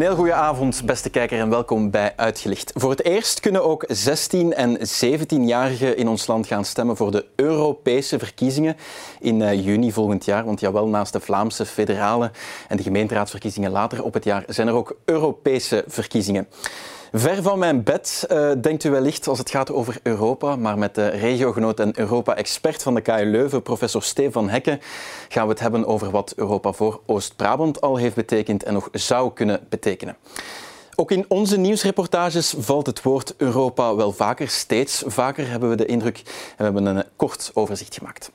Een heel goede avond, beste kijker, en welkom bij Uitgelicht. Voor het eerst kunnen ook 16- en 17-jarigen in ons land gaan stemmen voor de Europese verkiezingen in eh, juni volgend jaar. Want jawel, naast de Vlaamse federale en de gemeenteraadsverkiezingen later op het jaar zijn er ook Europese verkiezingen. Ver van mijn bed, uh, denkt u wellicht als het gaat over Europa, maar met de regiogenoot en Europa-expert van de KU Leuven, professor Stefan Hekken, gaan we het hebben over wat Europa voor Oost-Brabant al heeft betekend en nog zou kunnen betekenen. Ook in onze nieuwsreportages valt het woord Europa wel vaker, steeds vaker hebben we de indruk en we hebben een kort overzicht gemaakt.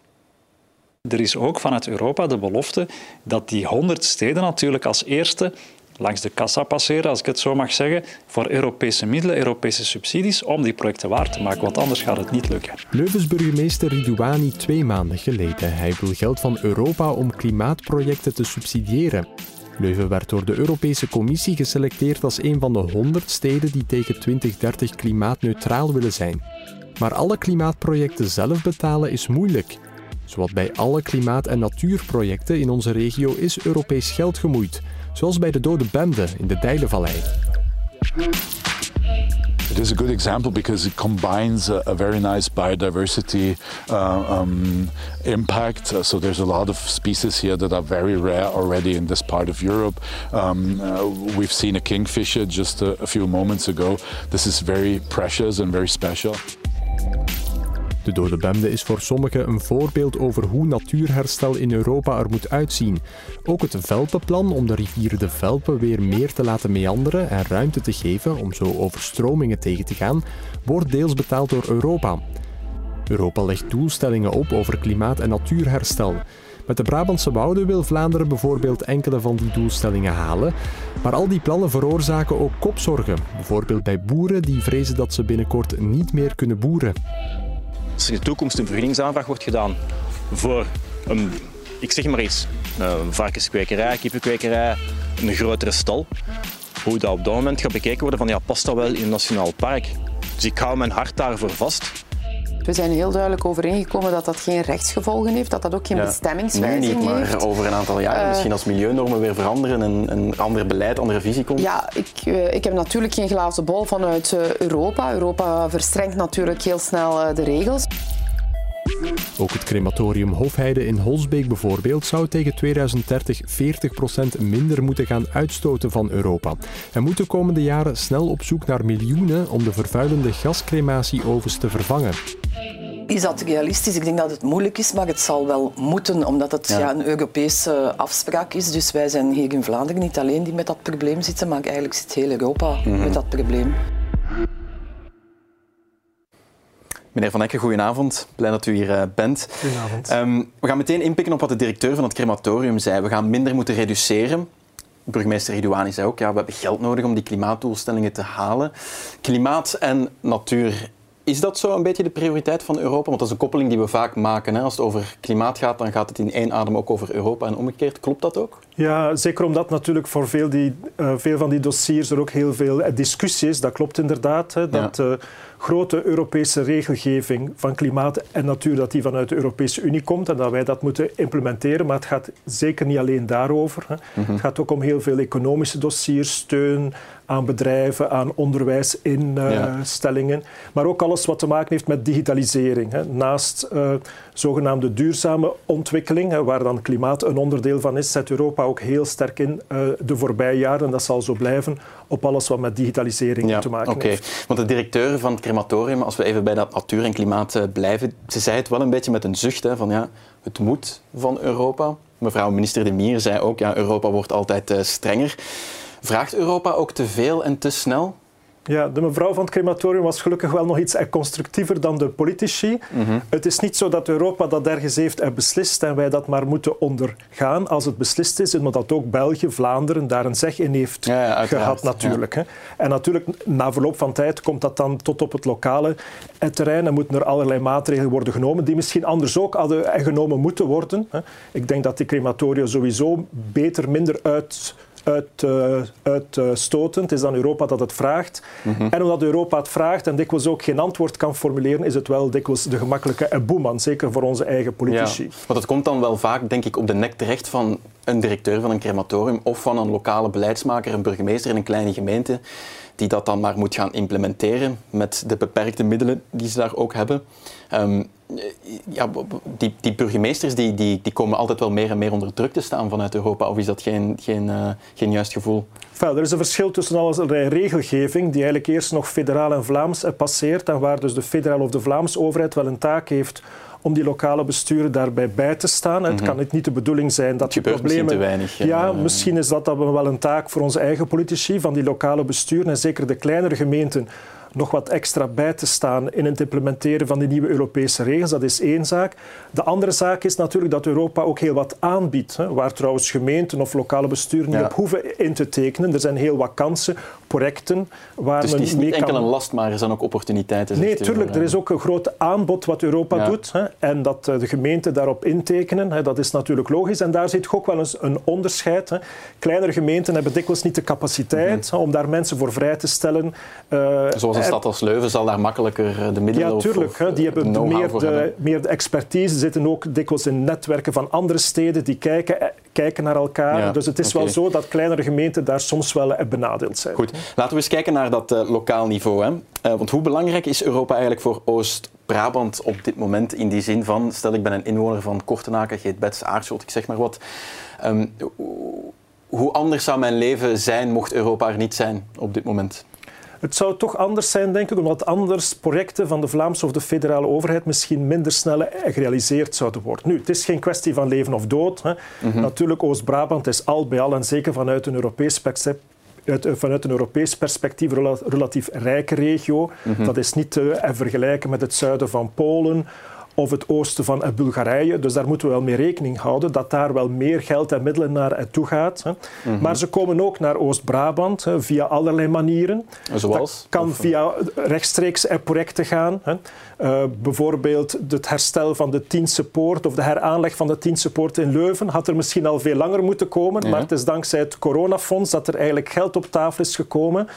Er is ook vanuit Europa de belofte dat die honderd steden natuurlijk als eerste langs de kassa passeren, als ik het zo mag zeggen, voor Europese middelen, Europese subsidies, om die projecten waar te maken, want anders gaat het niet lukken. Leuvens burgemeester Ridouani twee maanden geleden. Hij wil geld van Europa om klimaatprojecten te subsidiëren. Leuven werd door de Europese Commissie geselecteerd als een van de 100 steden die tegen 2030 klimaatneutraal willen zijn. Maar alle klimaatprojecten zelf betalen is moeilijk. Zoals bij alle klimaat- en natuurprojecten in onze regio is Europees geld gemoeid zoals bij de Dode Bende in de Dijlenvallei. It is a good example because it combines a, a very nice biodiversity uh, um, impact. Uh, so there's a lot of species here that are very rare already in this part of Europe. Um, uh, we've seen a kingfisher just a few moments ago. This is very precious and very special. De Dode Bemde is voor sommigen een voorbeeld over hoe natuurherstel in Europa er moet uitzien. Ook het Velpenplan om de rivier de Velpen weer meer te laten meanderen en ruimte te geven om zo overstromingen tegen te gaan, wordt deels betaald door Europa. Europa legt doelstellingen op over klimaat- en natuurherstel. Met de Brabantse wouden wil Vlaanderen bijvoorbeeld enkele van die doelstellingen halen. Maar al die plannen veroorzaken ook kopzorgen. Bijvoorbeeld bij boeren die vrezen dat ze binnenkort niet meer kunnen boeren. Als in de toekomst een vergunningsaanvraag wordt gedaan voor een, ik zeg maar iets, een varkenskwekerij, kippenkwekerij, een grotere stal, hoe dat op dat moment gaat bekeken worden van ja, past dat wel in een nationaal park? Dus ik hou mijn hart daarvoor vast. We zijn heel duidelijk overeengekomen dat dat geen rechtsgevolgen heeft, dat dat ook geen ja, bestemmingswijzing nu niet, maar heeft. over een aantal jaren uh, misschien als milieunormen weer veranderen en een ander beleid, andere visie komt. Ja, ik, uh, ik heb natuurlijk geen glazen bol vanuit uh, Europa. Europa verstrengt natuurlijk heel snel de regels. Ook het crematorium Hofheide in Holsbeek bijvoorbeeld zou tegen 2030 40% minder moeten gaan uitstoten van Europa. En moet de komende jaren snel op zoek naar miljoenen om de vervuilende gascrematieovens te vervangen. Is dat realistisch? Ik denk dat het moeilijk is, maar het zal wel moeten, omdat het ja. Ja, een Europese afspraak is. Dus wij zijn hier in Vlaanderen niet alleen die met dat probleem zitten, maar eigenlijk zit heel Europa mm -hmm. met dat probleem. Meneer Van Ecken, goedenavond. Blij dat u hier uh, bent. Goedenavond. Um, we gaan meteen inpikken op wat de directeur van het crematorium zei. We gaan minder moeten reduceren. Burgemeester Ridouani zei ook, ja, we hebben geld nodig om die klimaatdoelstellingen te halen. Klimaat en natuur, is dat zo een beetje de prioriteit van Europa? Want dat is een koppeling die we vaak maken. Hè? Als het over klimaat gaat, dan gaat het in één adem ook over Europa en omgekeerd. Klopt dat ook? Ja, zeker omdat natuurlijk voor veel, die, uh, veel van die dossiers er ook heel veel discussie is. Dat klopt inderdaad. Hè, dat, ja. uh, grote Europese regelgeving van klimaat en natuur dat die vanuit de Europese Unie komt en dat wij dat moeten implementeren. Maar het gaat zeker niet alleen daarover. Hè. Mm -hmm. Het gaat ook om heel veel economische dossiers, steun aan bedrijven, aan onderwijsinstellingen. Ja. Maar ook alles wat te maken heeft met digitalisering. Hè. Naast uh, zogenaamde duurzame ontwikkeling, hè, waar dan klimaat een onderdeel van is, zet Europa ook heel sterk in uh, de voorbije jaren, en dat zal zo blijven, op alles wat met digitalisering ja, te maken okay. heeft. Want de directeur van het crematorium, als we even bij dat natuur en klimaat uh, blijven, ze zei het wel een beetje met een zucht, hè, van ja, het moet van Europa. Mevrouw minister De Mier zei ook, ja, Europa wordt altijd uh, strenger. Vraagt Europa ook te veel en te snel? Ja, de mevrouw van het crematorium was gelukkig wel nog iets constructiever dan de politici. Mm -hmm. Het is niet zo dat Europa dat ergens heeft en beslist en wij dat maar moeten ondergaan. Als het beslist is, omdat dat ook België, Vlaanderen daar een zeg in heeft ja, ja, gehad natuurlijk. Ja. En natuurlijk, na verloop van tijd komt dat dan tot op het lokale terrein en moeten er allerlei maatregelen worden genomen die misschien anders ook hadden genomen moeten worden. Ik denk dat die crematoria sowieso beter, minder uit uit, uh, uitstotend. Het is dan Europa dat het vraagt. Mm -hmm. En omdat Europa het vraagt en dikwijls ook geen antwoord kan formuleren, is het wel dikwijls de gemakkelijke boeman, zeker voor onze eigen politici. Ja, want het komt dan wel vaak, denk ik, op de nek terecht van een directeur van een crematorium of van een lokale beleidsmaker, een burgemeester in een kleine gemeente, die dat dan maar moet gaan implementeren met de beperkte middelen die ze daar ook hebben. Ehm, ja, die, die burgemeesters die, die, die komen altijd wel meer en meer onder druk te staan vanuit Europa. Of is dat geen, geen, uh, geen juist gevoel? er is een verschil tussen allerlei regelgeving die eigenlijk eerst nog federaal en Vlaams passeert en waar dus de federale of de Vlaamse overheid wel een taak heeft om die lokale besturen daarbij bij te staan. Het mhm. kan niet de bedoeling zijn dat je problemen... te weinig. Ja, misschien is dat, dat wel een taak voor onze eigen politici, van die lokale besturen en zeker de kleinere gemeenten nog wat extra bij te staan in het implementeren van die nieuwe Europese regels. Dat is één zaak. De andere zaak is natuurlijk dat Europa ook heel wat aanbiedt, hè, waar trouwens gemeenten of lokale besturen niet op hoeven in te tekenen. Er zijn heel wat kansen, projecten waar dus men het is niet enkel een last, maar er zijn ook opportuniteiten. Nee, tuurlijk. Er is ook een groot aanbod wat Europa doet hè, en dat eh, de gemeenten daarop intekenen. Hè, dat is natuurlijk logisch. En daar zit ook wel eens een onderscheid. Hè. Kleinere gemeenten hebben dikwijls niet de capaciteit mhm. om daar mensen voor vrij te stellen. Uh, Zoals stad als Leuven zal daar makkelijker eh, de middelen Ja, tuurlijk. die hebben meer de, meer de expertise, zitten ook dikwijls in netwerken van andere steden die kijken, eh, kijken naar elkaar. dus het is wel zo dat kleinere gemeenten daar soms wel eh, benadeeld zijn. Goed, laten we eens kijken naar dat lokaal niveau. Hè. want hoe belangrijk is Europa eigenlijk voor Oost-Brabant op dit moment in die zin van, stel ik ben een inwoner van Kortenaken, Geetbets, Aarschot, ik zeg maar wat. Um, hoe anders zou mijn leven zijn mocht Europa er niet zijn op dit moment? Het zou toch anders zijn, denk ik, omdat anders projecten van de Vlaamse of de federale overheid misschien minder snel gerealiseerd zouden worden. Nu, het is geen kwestie van leven of dood. Hè. Mhm. Natuurlijk, Oost-Brabant is al bij al, en zeker vanuit een Europees perspectief, uit, vanuit een Europees perspectief relatief rijke regio. Mhm. Dat is niet te vergelijken met het zuiden van Polen of het oosten van Bulgarije. Dus daar moeten we wel mee rekening houden dat daar wel meer geld en middelen naar toe gaat. Mhm. Maar ze komen ook naar Oost-Brabant via allerlei manieren. Zoals? Dat kan via rechtstreeks projecten gaan. Uh, bijvoorbeeld het herstel van de Tiense Poort of de heraanleg van de Tiense Poort in Leuven had er misschien al veel langer moeten komen. Maar het is dankzij het coronafonds dat er eigenlijk geld op tafel is gekomen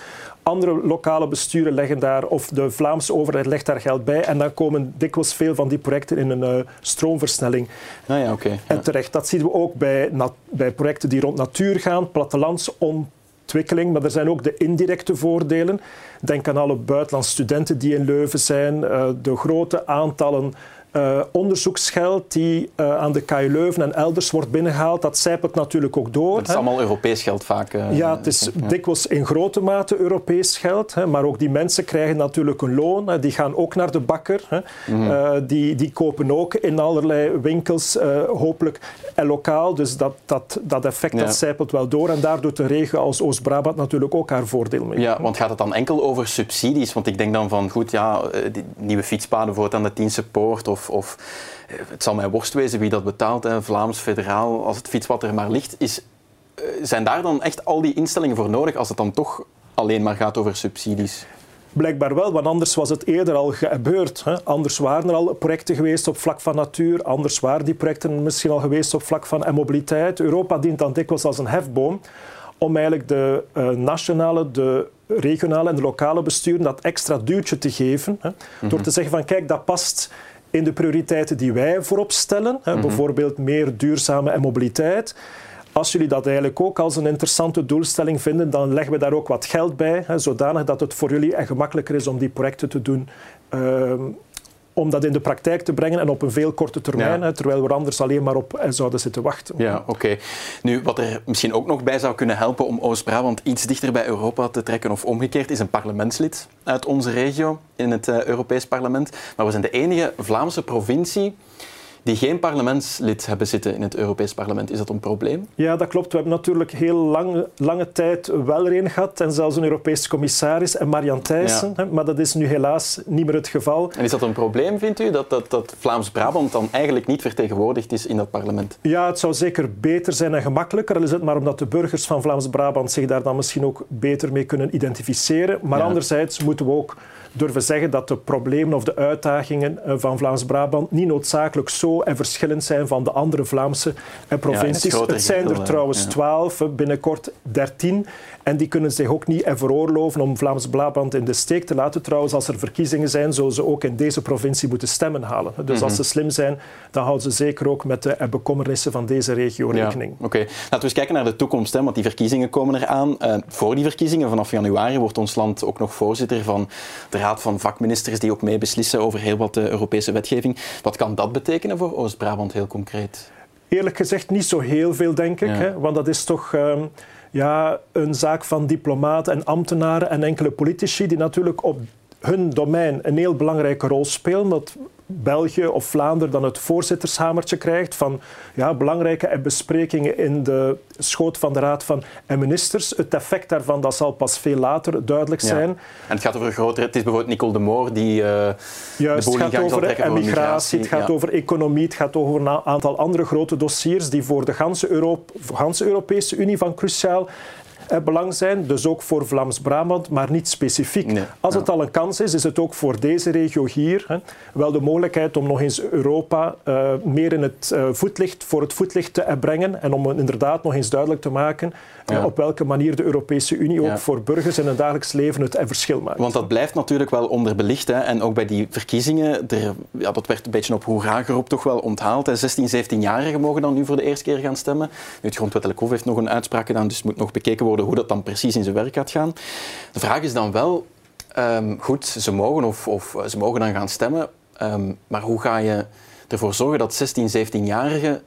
andere lokale besturen leggen daar, of de Vlaamse overheid legt daar geld bij. En dan komen dikwijls veel van die projecten in een uh, stroomversnelling. Ah ja, okay, En terecht, dat zien we ook bij, bij projecten die rond natuur gaan, plattelandsontwikkeling, maar er zijn ook de indirecte voordelen. Denk aan alle buitenlandse studenten die in Leuven zijn, uh, de grote aantallen uh, onderzoeksgeld die uh, aan de KU Leuven en elders wordt binnengehaald, dat zijpelt natuurlijk ook door. Dat is allemaal Europees geld vaak. Uh, ja, het is dikwijls in grote mate Europees geld, hè, maar ook die mensen krijgen natuurlijk een loon. Hè, die gaan ook naar de bakker. Hè, mm die, die kopen ook in allerlei winkels, hopelijk en lokaal. Dus dat, dat, dat effect ja. dat zijpelt wel door. En daar doet de regio als Oost-Brabant natuurlijk ook haar voordeel mee. Ja, want gaat het dan enkel over subsidies? Want ik denk dan van, goed, ja, die nieuwe fietspaden bijvoorbeeld aan de Tiense Poort of of, eh, het zal mij worst wezen wie dat betaalt, hè, Vlaams, federaal, als het fietspad er maar ligt. Is, eh, zijn daar dan echt al die instellingen voor nodig als het dan toch alleen maar gaat over subsidies? Blijkbaar wel, want anders was het eerder al gebeurd. Hè. Anders waren er al projecten geweest op vlak van natuur, anders waren die projecten misschien al geweest op vlak van mobiliteit. Europa dient dan dikwijls als een hefboom om eigenlijk de uh, nationale, de regionale en de lokale besturen dat extra duwtje te geven. Hè, Door mhm. te zeggen van kijk, dat past in de prioriteiten die wij voorop stellen, hè, mhm. bijvoorbeeld meer duurzame mobiliteit. Als jullie dat eigenlijk ook als een interessante doelstelling vinden, dan leggen we daar ook wat geld bij, hè, zodanig dat het voor jullie gemakkelijker is om die projecten te doen. Ehm, om dat in de praktijk te brengen en op een veel korte termijn, terwijl we anders alleen maar op en zouden zitten wachten. Ja, oké. Nu, wat er misschien ook nog bij zou kunnen helpen om Oost-Brabant iets dichter bij Europa te trekken of omgekeerd, is een parlementslid uit onze regio in het uh, Europees Parlement. Maar we zijn de enige Vlaamse provincie die geen parlementslid hebben zitten in het Europees Parlement. Is dat een probleem? Ja, dat klopt. We hebben natuurlijk heel lange, lange tijd wel een gehad en zelfs een Europese commissaris en Marian Thijssen. Maar dat is nu helaas niet meer het geval. En is dat een probleem, vindt u, dat, dat, dat Vlaams-Brabant dan eigenlijk niet vertegenwoordigd is in dat parlement? Ja, het zou zeker beter zijn en gemakkelijker. Al is het maar omdat de burgers van Vlaams-Brabant zich daar dan misschien ook beter mee kunnen identificeren. Maar anderzijds moeten we ook durven zeggen dat de problemen of de uitdagingen eh, van Vlaams-Brabant niet noodzakelijk zo en verschillend zijn van de andere Vlaamse eh, provincies. het, zijn er trouwens twaalf, binnenkort dertien. En die kunnen zich ook niet veroorloven om Vlaams-Brabant in de steek te laten. Trouwens, als er verkiezingen zijn, zullen ze ook in deze provincie moeten stemmen halen. Dus als ze mhm. slim zijn, dan houden ze zeker ook met de bekommernissen van deze regio rekening. Oké, laten we eens kijken naar de toekomst, hè, want die verkiezingen komen eraan. Uh, voor die verkiezingen, vanaf januari, wordt ons land ook nog voorzitter van de Raad van Vakministers die ook mee beslissen over heel wat de Europese wetgeving. Wat kan dat betekenen voor Oost-Brabant heel concreet? Eerlijk gezegd niet zo heel veel, denk ik. Hè? Want dat is toch... Ehm, ja, een zaak van diplomaten en ambtenaren en enkele politici die natuurlijk op hun domein een heel belangrijke rol spelen. Dat België of Vlaanderen dan het voorzittershamertje krijgt van ja, belangrijke besprekingen in de schoot van de Raad van Ministers. Het effect daarvan dat zal pas veel later duidelijk zijn. En het gaat over grotere... Het is bijvoorbeeld Nicole de Moor die uh, Juist, het gaat over emigratie, het gaat over economie, het gaat over een aantal andere grote dossiers die voor de ganse, Europe, ganse Europese Unie van cruciaal belang zijn. Dus ook voor Vlaams-Brabant, maar niet specifiek. Als het al een kans is, is het ook voor deze regio hier hè, wel de mogelijkheid om nog eens Europa uh, meer in het uh, voetlicht, voor het voetlicht te brengen en om inderdaad nog eens duidelijk te maken ja. op welke manier de Europese Unie ook voor burgers in hun dagelijks leven het verschil maakt. Want dat blijft natuurlijk wel onderbelicht. Hè. En ook bij die verkiezingen, er, ja, dat werd een beetje op hoera geroep toch wel onthaald. Hè. 16, 17-jarigen mogen dan nu voor de eerste keer gaan stemmen. Nu, het Grondwettelijk Hof heeft nog een uitspraak gedaan, dus het moet nog bekeken worden hoe dat dan precies in zijn werk gaat gaan. De vraag is dan wel, um, goed, ze mogen, of, of, ze mogen dan gaan stemmen, um, maar hoe ga je ervoor zorgen dat 16, 17-jarigen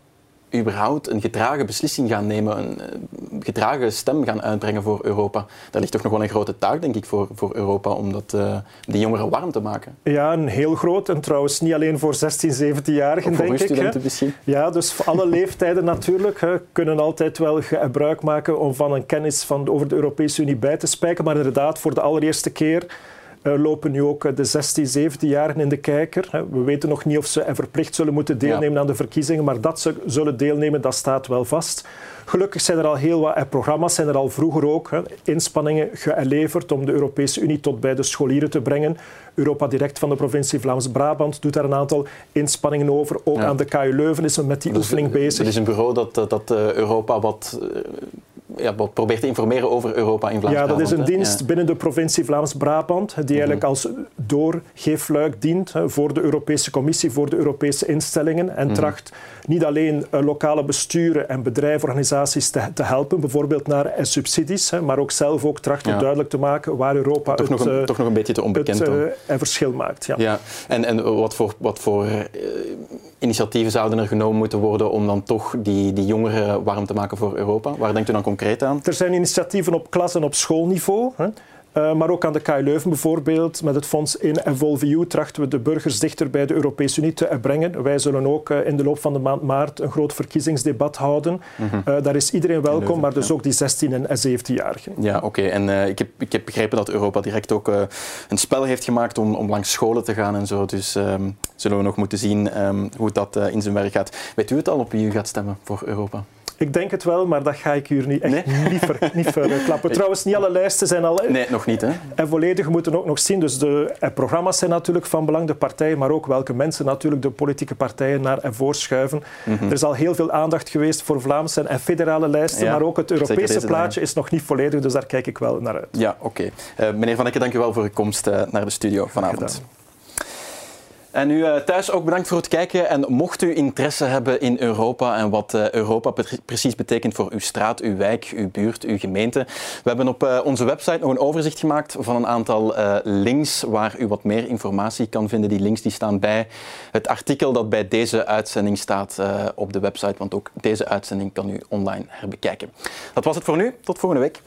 überhaupt een gedragen beslissing gaan nemen, een gedragen stem gaan uitbrengen voor Europa. Daar ligt toch nog wel een grote taak, denk ik, voor, voor Europa om dat, uh, die jongeren warm te maken. Ja, een heel groot. En trouwens niet alleen voor 16, 17-jarigen, denk ik. studenten misschien. Ja, dus voor alle leeftijden natuurlijk. Hè, kunnen altijd wel gebruik maken om van een kennis van, over de Europese Unie bij te spijken. Maar inderdaad, voor de allereerste keer lopen nu ook de 16, 17-jarigen in de kijker. We weten nog niet of ze verplicht zullen moeten deelnemen aan de verkiezingen, maar dat ze zullen deelnemen, dat staat wel vast. Gelukkig zijn er al heel wat programma's, zijn er al vroeger ook inspanningen geleverd om de Europese Unie tot bij de scholieren te brengen. Europa Direct van de provincie Vlaams-Brabant doet daar een aantal inspanningen over. Ook aan de KU Leuven is men met die dus, oefening bezig. Het is een bureau dat, dat Europa wat ja, probeert te informeren over Europa in Vlaams-Brabant. Ja, dat is een dienst binnen de provincie Vlaams-Brabant die eigenlijk als doorgeefluik dient voor de Europese Commissie, voor de Europese instellingen en mhm. tracht niet alleen eh, lokale besturen en bedrijven, organisaties te, te helpen, bijvoorbeeld naar subsidies, maar ook zelf ook trachten duidelijk te maken waar Europa toch, het, nog, een, toch nog een beetje te onbekend het, uh, verschil maakt. Ja. ja. En, en wat voor, wat voor initiatieven zouden er genomen moeten worden om dan toch die, die jongeren warm te maken voor Europa? Waar denkt u dan concreet aan? Er zijn initiatieven op klas- en op schoolniveau. Hè. Uh, maar ook aan de KU Leuven bijvoorbeeld. Met het fonds in Evolve EU trachten we de burgers dichter bij de Europese Unie te brengen. Wij zullen ook uh, in de loop van de maand maart een groot verkiezingsdebat houden. Mm -hmm. uh, daar is iedereen welkom, Leuven, maar dus ja. ook die 16 en 17-jarigen. Ja, oké. Okay. En ik heb, ik heb begrepen dat Europa direct ook een spel heeft gemaakt om, om langs scholen te gaan en zo. Dus um, zullen we nog moeten zien um, hoe dat in zijn werk gaat. Weet u het al op wie u gaat stemmen voor Europa? Ik denk het wel, maar dat ga ik hier niet, echt nee? niet, ver, niet verklappen. Trouwens, niet alle lijsten zijn al... Nee, nog niet. Hè? En volledig moeten ook nog zien. Dus de programma's zijn natuurlijk van belang, de partijen, maar ook welke mensen natuurlijk de politieke partijen naar en voor schuiven. Mm -hmm. Er is al heel veel aandacht geweest voor Vlaamse en federale lijsten, ja, maar ook het Europese plaatje is nog niet volledig, dus daar kijk ik wel naar uit. Ja, oké. Okay. Uh, meneer Van Ecke, dank u wel voor uw komst uh, naar de studio vanavond. En u uh, thuis ook bedankt voor het kijken. En mocht u interesse hebben in Europa en wat uh, Europa precies betekent voor uw straat, uw wijk, uw buurt, uw gemeente. We hebben op uh, onze website nog een overzicht gemaakt van een aantal links waar u wat meer informatie kan vinden. Die links die staan bij het artikel dat bij deze uitzending staat op de website. Want ook deze uitzending kan u online herbekijken. Dat was het voor nu. Tot volgende week.